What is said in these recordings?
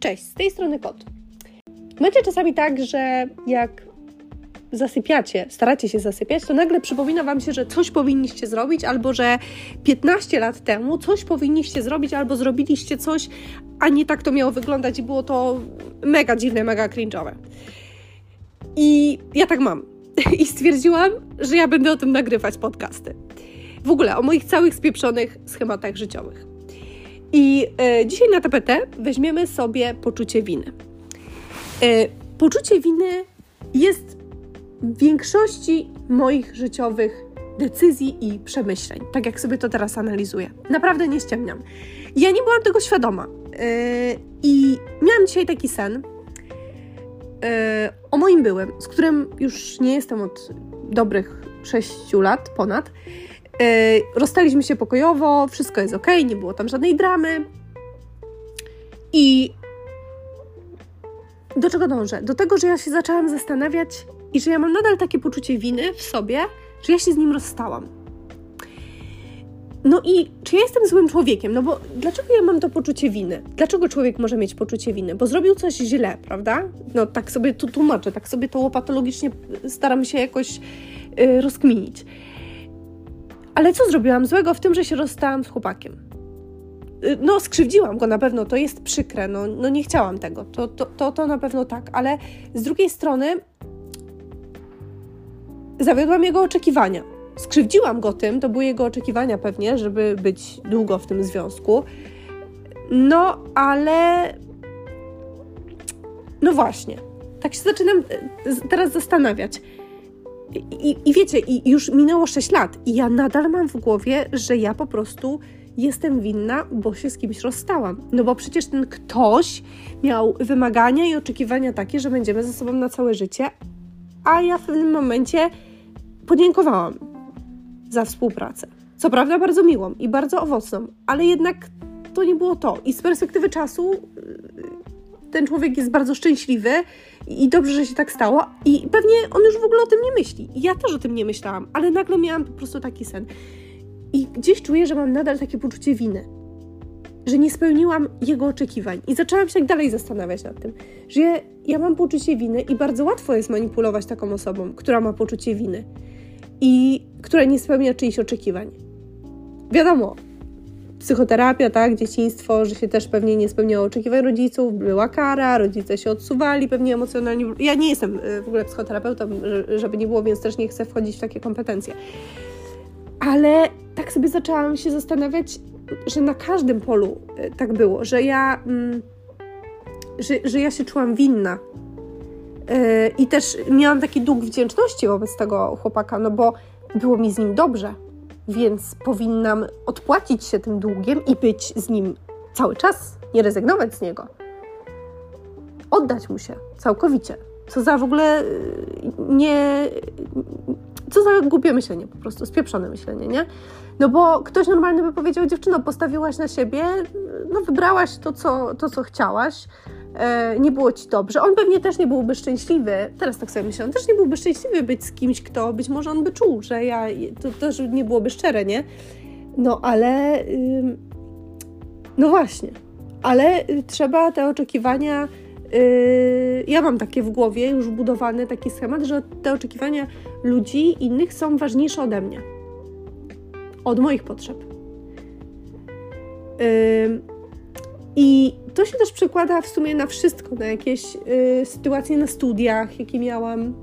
Cześć, z tej strony kot. Macie czasami tak, że jak zasypiacie, staracie się zasypiać, to nagle przypomina Wam się, że coś powinniście zrobić, albo że 15 lat temu coś powinniście zrobić, albo zrobiliście coś, a nie tak to miało wyglądać i było to mega dziwne, mega cringe'owe. I ja tak mam. I stwierdziłam, że ja będę o tym nagrywać podcasty. W ogóle o moich całych spieprzonych schematach życiowych. I e, dzisiaj na tapetę weźmiemy sobie poczucie winy. E, poczucie winy jest w większości moich życiowych decyzji i przemyśleń, tak jak sobie to teraz analizuję. Naprawdę nie ściemniam. Ja nie byłam tego świadoma. E, I miałam dzisiaj taki sen e, o moim byłym, z którym już nie jestem od dobrych 6 lat ponad. E, rozstaliśmy się pokojowo, wszystko jest ok, nie było tam żadnej dramy. I do czego dążę? Do tego, że ja się zaczęłam zastanawiać i że ja mam nadal takie poczucie winy w sobie, że ja się z nim rozstałam. No i czy ja jestem złym człowiekiem? No bo dlaczego ja mam to poczucie winy? Dlaczego człowiek może mieć poczucie winy? Bo zrobił coś źle, prawda? No tak sobie tu tłumaczę, tak sobie to łopatologicznie staram się jakoś yy, rozkminić. Ale co zrobiłam złego w tym, że się rozstałam z chłopakiem? Y, no, skrzywdziłam go na pewno, to jest przykre, no, no nie chciałam tego, to, to, to, to na pewno tak, ale z drugiej strony zawiodłam jego oczekiwania. Skrzywdziłam go tym, to były jego oczekiwania pewnie, żeby być długo w tym związku. No, ale. No właśnie. Tak się zaczynam y, teraz zastanawiać. I, I, wiecie, i już minęło 6 lat, i ja nadal mam w głowie, że ja po prostu jestem winna, bo się z kimś rozstałam. No bo przecież ten ktoś miał wymagania i oczekiwania takie, że będziemy ze sobą na całe życie, a ja w pewnym momencie podziękowałam za współpracę. Co prawda bardzo miłą i bardzo owocną, ale jednak to nie było to. I z perspektywy czasu ten człowiek jest bardzo szczęśliwy i dobrze, że się tak stało. I pewnie on już w ogóle o tym nie myśli. Ja też o tym nie myślałam, ale nagle miałam po prostu taki sen. I gdzieś czuję, że mam nadal takie poczucie winy, że nie spełniłam jego oczekiwań. I zaczęłam się tak dalej zastanawiać nad tym, że ja, ja mam poczucie winy i bardzo łatwo jest manipulować taką osobą, która ma poczucie winy i która nie spełnia czyichś oczekiwań. Wiadomo, psychoterapia, tak, dzieciństwo, że się też pewnie nie spełniało oczekiwań rodziców, była kara, rodzice się odsuwali pewnie emocjonalnie. Ja nie jestem y, w ogóle psychoterapeutą, żeby nie było, więc też nie chcę wchodzić w takie kompetencje. Ale tak sobie zaczęłam się zastanawiać, że na każdym polu y, tak było, że ja, mm, że, że ja się czułam winna. Y, I też miałam taki dług wdzięczności wobec tego chłopaka, no bo było mi z nim dobrze więc powinnam odpłacić się tym długiem i być z nim cały czas, nie rezygnować z niego. Oddać mu się całkowicie. Co za w ogóle y, nie. Co za głupie myślenie, po prostu spieprzone myślenie, nie? No bo ktoś normalny by powiedział, dziewczyno, postawiłaś na siebie, no wybrałaś to, co, to, co chciałaś, e, nie było ci dobrze. On pewnie też nie byłby szczęśliwy, teraz tak sobie myślę, on też nie byłby szczęśliwy być z kimś, kto być może on by czuł, że ja, to też nie byłoby szczere, nie? No ale, no właśnie, ale trzeba te oczekiwania, y, ja mam takie w głowie już budowany taki schemat, że te oczekiwania ludzi innych są ważniejsze ode mnie, od moich potrzeb. I to się też przekłada w sumie na wszystko, na jakieś y, sytuacje na studiach, jakie miałam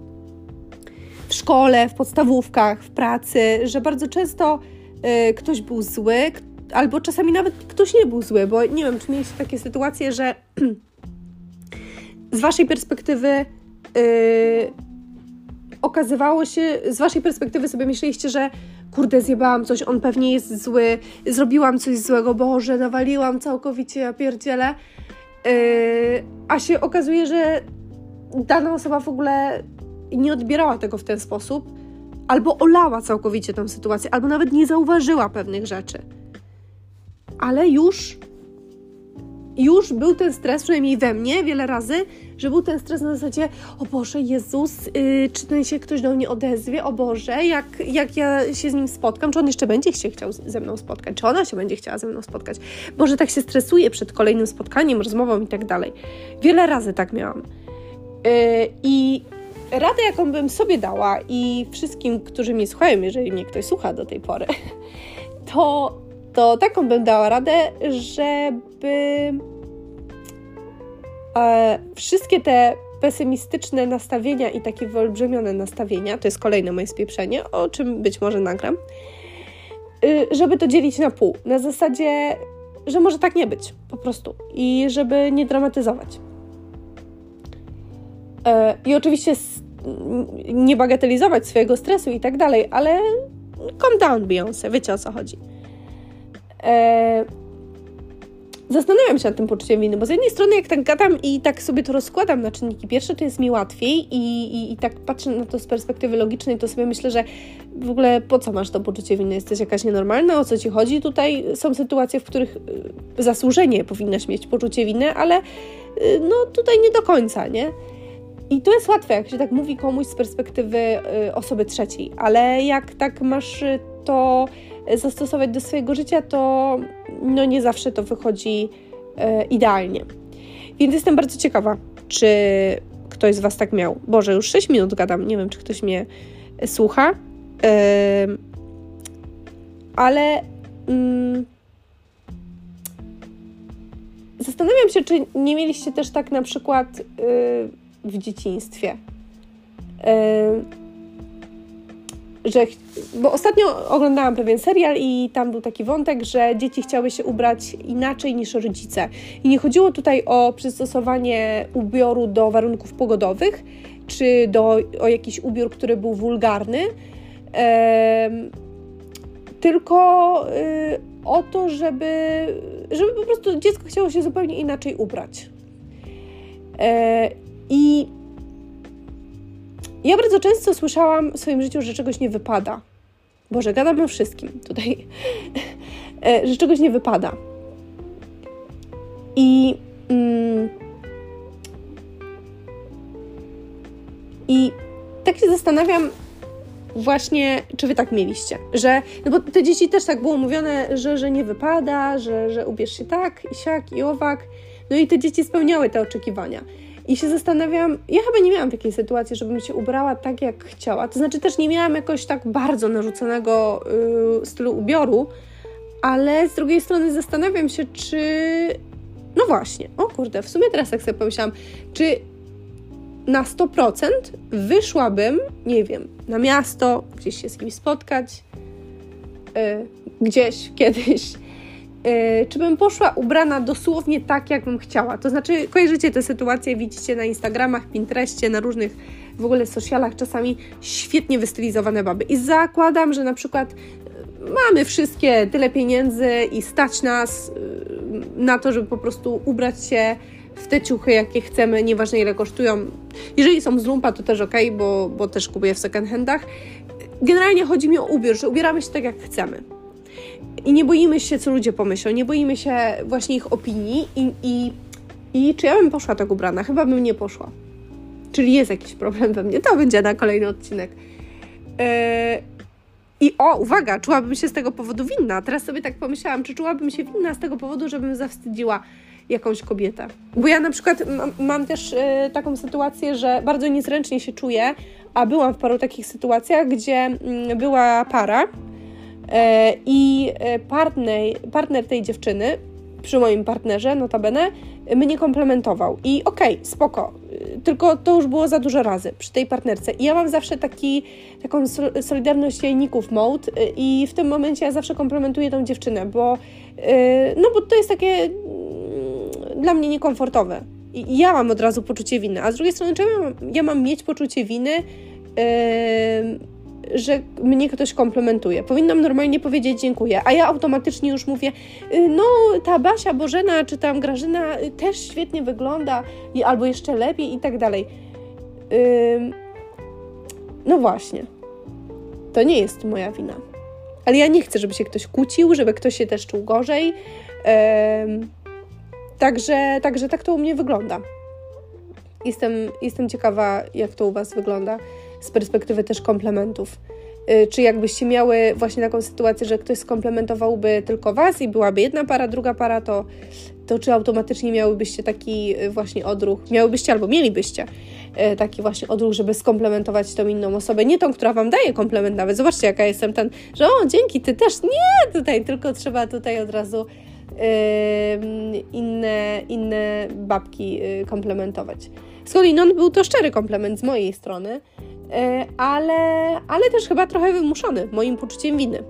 w szkole, w podstawówkach, w pracy, że bardzo często y, ktoś był zły, albo czasami nawet ktoś nie był zły, bo nie wiem, czy mieliście takie sytuacje, że z waszej perspektywy y, okazywało się, z waszej perspektywy sobie myśleliście, że kurde, zjebałam coś, on pewnie jest zły, zrobiłam coś złego, Boże, nawaliłam całkowicie, ja pierdzielę. Yy, a się okazuje, że dana osoba w ogóle nie odbierała tego w ten sposób, albo olała całkowicie tę sytuację, albo nawet nie zauważyła pewnych rzeczy. Ale już, już był ten stres, przynajmniej we mnie, wiele razy, że był ten stres na zasadzie, o Boże, Jezus, yy, czy ten się ktoś do mnie odezwie, o Boże, jak, jak ja się z nim spotkam, czy on jeszcze będzie się chciał ze mną spotkać, czy ona się będzie chciała ze mną spotkać. Boże, tak się stresuje przed kolejnym spotkaniem, rozmową i tak dalej. Wiele razy tak miałam. Yy, I radę, jaką bym sobie dała i wszystkim, którzy mnie słuchają, jeżeli mnie ktoś słucha do tej pory, to, to taką bym dała radę, żeby wszystkie te pesymistyczne nastawienia i takie wyolbrzymione nastawienia, to jest kolejne moje spieprzenie, o czym być może nagram, y, żeby to dzielić na pół. Na zasadzie, że może tak nie być, po prostu. I żeby nie dramatyzować. E, I oczywiście nie bagatelizować swojego stresu i tak dalej, ale calm down, Beyoncé, wiecie o co chodzi. Zastanawiam się nad tym poczuciem winy, bo z jednej strony jak tak gadam i tak sobie to rozkładam na czynniki pierwsze, to jest mi łatwiej i, i, i tak patrzę na to z perspektywy logicznej, to sobie myślę, że w ogóle po co masz to poczucie winy? Jesteś jakaś nienormalna? O co ci chodzi? Tutaj są sytuacje, w których y, zasłużenie powinnaś mieć poczucie winy, ale y, no tutaj nie do końca, nie? I to jest łatwe, jak się tak mówi komuś z perspektywy y, osoby trzeciej, ale jak tak masz to zastosować do swojego życia, to no nie zawsze to wychodzi y, idealnie. Więc jestem bardzo ciekawa, czy ktoś z Was tak miał. Boże, już 6 minut gadam, nie wiem, czy ktoś mnie słucha, y, ale mm, zastanawiam się, czy nie mieliście też tak na przykład w dzieciństwie. Że, bo ostatnio oglądałam pewien serial i tam był taki wątek, że dzieci chciały się ubrać inaczej niż rodzice. I nie chodziło tutaj o przystosowanie ubioru do warunków pogodowych, czy do, o jakiś ubiór, który był wulgarny, tylko y, o to, żeby, żeby po prostu dziecko chciało się zupełnie inaczej ubrać. E, i ja bardzo często słyszałam w swoim życiu, że czegoś nie wypada. Boże, gadam o wszystkim tutaj, e, że czegoś nie wypada. I. Mm, I tak się zastanawiam, właśnie, czy wy tak mieliście, że, no bo te dzieci też tak było mówione, że, że nie wypada, że, że ubierz się tak i siak i owak, no i te dzieci spełniały te oczekiwania. I się zastanawiam, ja chyba nie miałam takiej sytuacji, żebym się ubrała tak, jak chciała. To znaczy też nie miałam jakoś tak bardzo narzuconego yy, stylu ubioru, ale z drugiej strony zastanawiam się, czy. No właśnie, o kurde, w sumie teraz jak sobie pomyślałam, czy na 100% wyszłabym, nie wiem, na miasto, gdzieś się z kimś spotkać, yy, gdzieś, kiedyś, yy, czy bym poszła ubrana dosłownie tak, jak bym chciała. To znaczy, kojarzycie tę sytuację, widzicie na Instagramach, Pinterestie, na różnych w ogóle socialach czasami świetnie wystylizowane baby. I zakładam, że na przykład y, mamy wszystkie tyle pieniędzy i stać nas y, na to, żeby po prostu ubrać się w te ciuchy, jakie chcemy, nieważne ile kosztują. Jeżeli są z lumpa, to też ok, bo, bo też kupuję w second handach. Generalnie chodzi mi o ubiór, że ubieramy się tak, jak chcemy. I nie boimy się, co ludzie pomyślą, nie boimy się właśnie ich opinii i, i, i czy ja bym poszła tak ubrana? Chyba bym nie poszła. Czyli jest jakiś problem we mnie. To będzie na kolejny odcinek. Yy, I o, uwaga, czułabym się z tego powodu winna. Teraz sobie tak pomyślałam, czy czułabym się winna z tego powodu, żebym zawstydziła jakąś kobietę. Bo ja na przykład mam, mam też y, taką sytuację, że bardzo niezręcznie się czuję, a byłam w paru takich sytuacjach, gdzie y, była para I e, partner, partner tej dziewczyny, przy moim partnerze, notabene, mnie komplementował. I okej, okay, spoko, tylko to już było za dużo razy przy tej partnerce. I ja mam zawsze taki, taką solidarność jajników mode i w tym momencie ja zawsze komplementuję tą dziewczynę, bo, e, no bo to jest takie mm, dla mnie niekomfortowe. I ja mam od razu poczucie winy, a z drugiej strony, czemu ja mam, ja mam mieć poczucie winy, że mnie ktoś komplementuje. Powinnam normalnie powiedzieć dziękuję, a ja automatycznie już mówię, y, no ta Basia Bożena czy tam Grażyna y, też świetnie wygląda albo jeszcze lepiej i tak dalej. No właśnie. To nie jest moja wina. Ale ja nie chcę, żeby się ktoś kłócił, żeby ktoś się też czuł gorzej. Także, także tak to u mnie wygląda. jestem, jestem ciekawa, jak to u Was wygląda z perspektywy też komplementów. Y, czy jakbyście miały właśnie taką sytuację, że ktoś skomplementowałby tylko Was i byłaby jedna para, druga para, to, to czy automatycznie miałybyście taki y, właśnie odruch, miałybyście albo mielibyście y, taki właśnie odruch, żeby skomplementować tą inną osobę, nie tą, która Wam daje komplement nawet. Zobaczcie, jaka jestem ten, że o, dzięki, Ty też, nie, tutaj, tylko trzeba tutaj od razu inne, inne babki komplementować. Skądinąd był to szczery komplement z mojej strony, ale, ale też chyba trochę wymuszony moim poczuciem winy.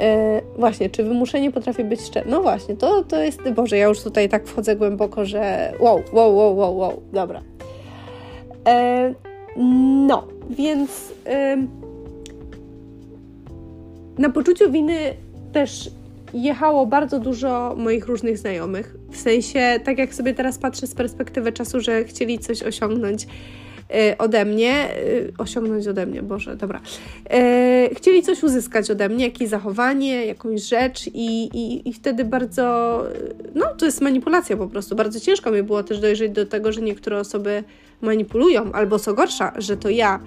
E, właśnie, czy wymuszenie potrafi być szczere? No właśnie, to, to jest, Boże, ja już tutaj tak wchodzę głęboko, że wow, wow, wow, wow, wow, dobra. E, no, więc na poczuciu winy też jechało bardzo dużo moich różnych znajomych. W sensie, tak jak sobie teraz patrzę z perspektywy czasu, że chcieli coś osiągnąć ode mnie, y, osiągnąć ode mnie, Boże, dobra. Y, chcieli coś uzyskać ode mnie, jakieś zachowanie, jakąś rzecz i, i, i wtedy bardzo, no to jest manipulacja po prostu. Bardzo ciężko mi było też dojrzeć do tego, że niektóre osoby manipulują, albo co gorsza, że to ja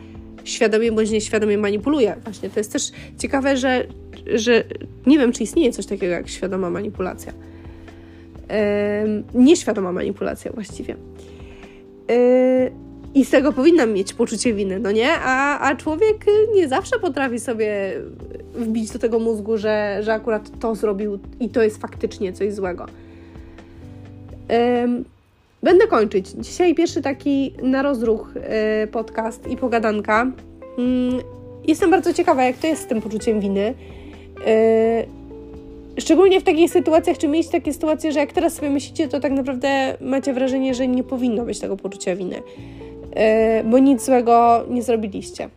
świadomie bądź nieświadomie manipuluję. Właśnie to jest też ciekawe, że, że nie wiem, czy istnieje coś takiego jak świadoma manipulacja. Yy, nieświadoma manipulacja właściwie. Yy, i z tego powinnam mieć poczucie winy, no nie? A, a człowiek nie zawsze potrafi sobie wbić do tego mózgu, że, że akurat to zrobił i to jest faktycznie coś złego. Um, będę kończyć. Dzisiaj pierwszy taki na rozruch y, podcast i pogadanka. Um, jestem bardzo ciekawa, jak to jest z tym poczuciem winy. Y, szczególnie w takich sytuacjach, czy mieć takie sytuacje, że jak teraz sobie myślicie, to tak naprawdę macie wrażenie, że nie powinno być tego poczucia winy. E, bo nic złego nie zrobiliście.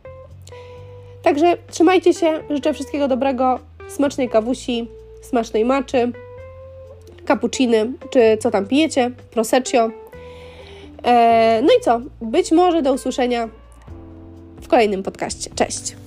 Także trzymajcie się, życzę wszystkiego dobrego, smacznej kawusi, smacznej maczy, cappucciny, czy co tam pijecie, proseccio. E, no i co? Być może do usłyszenia w kolejnym podcaście. Cześć!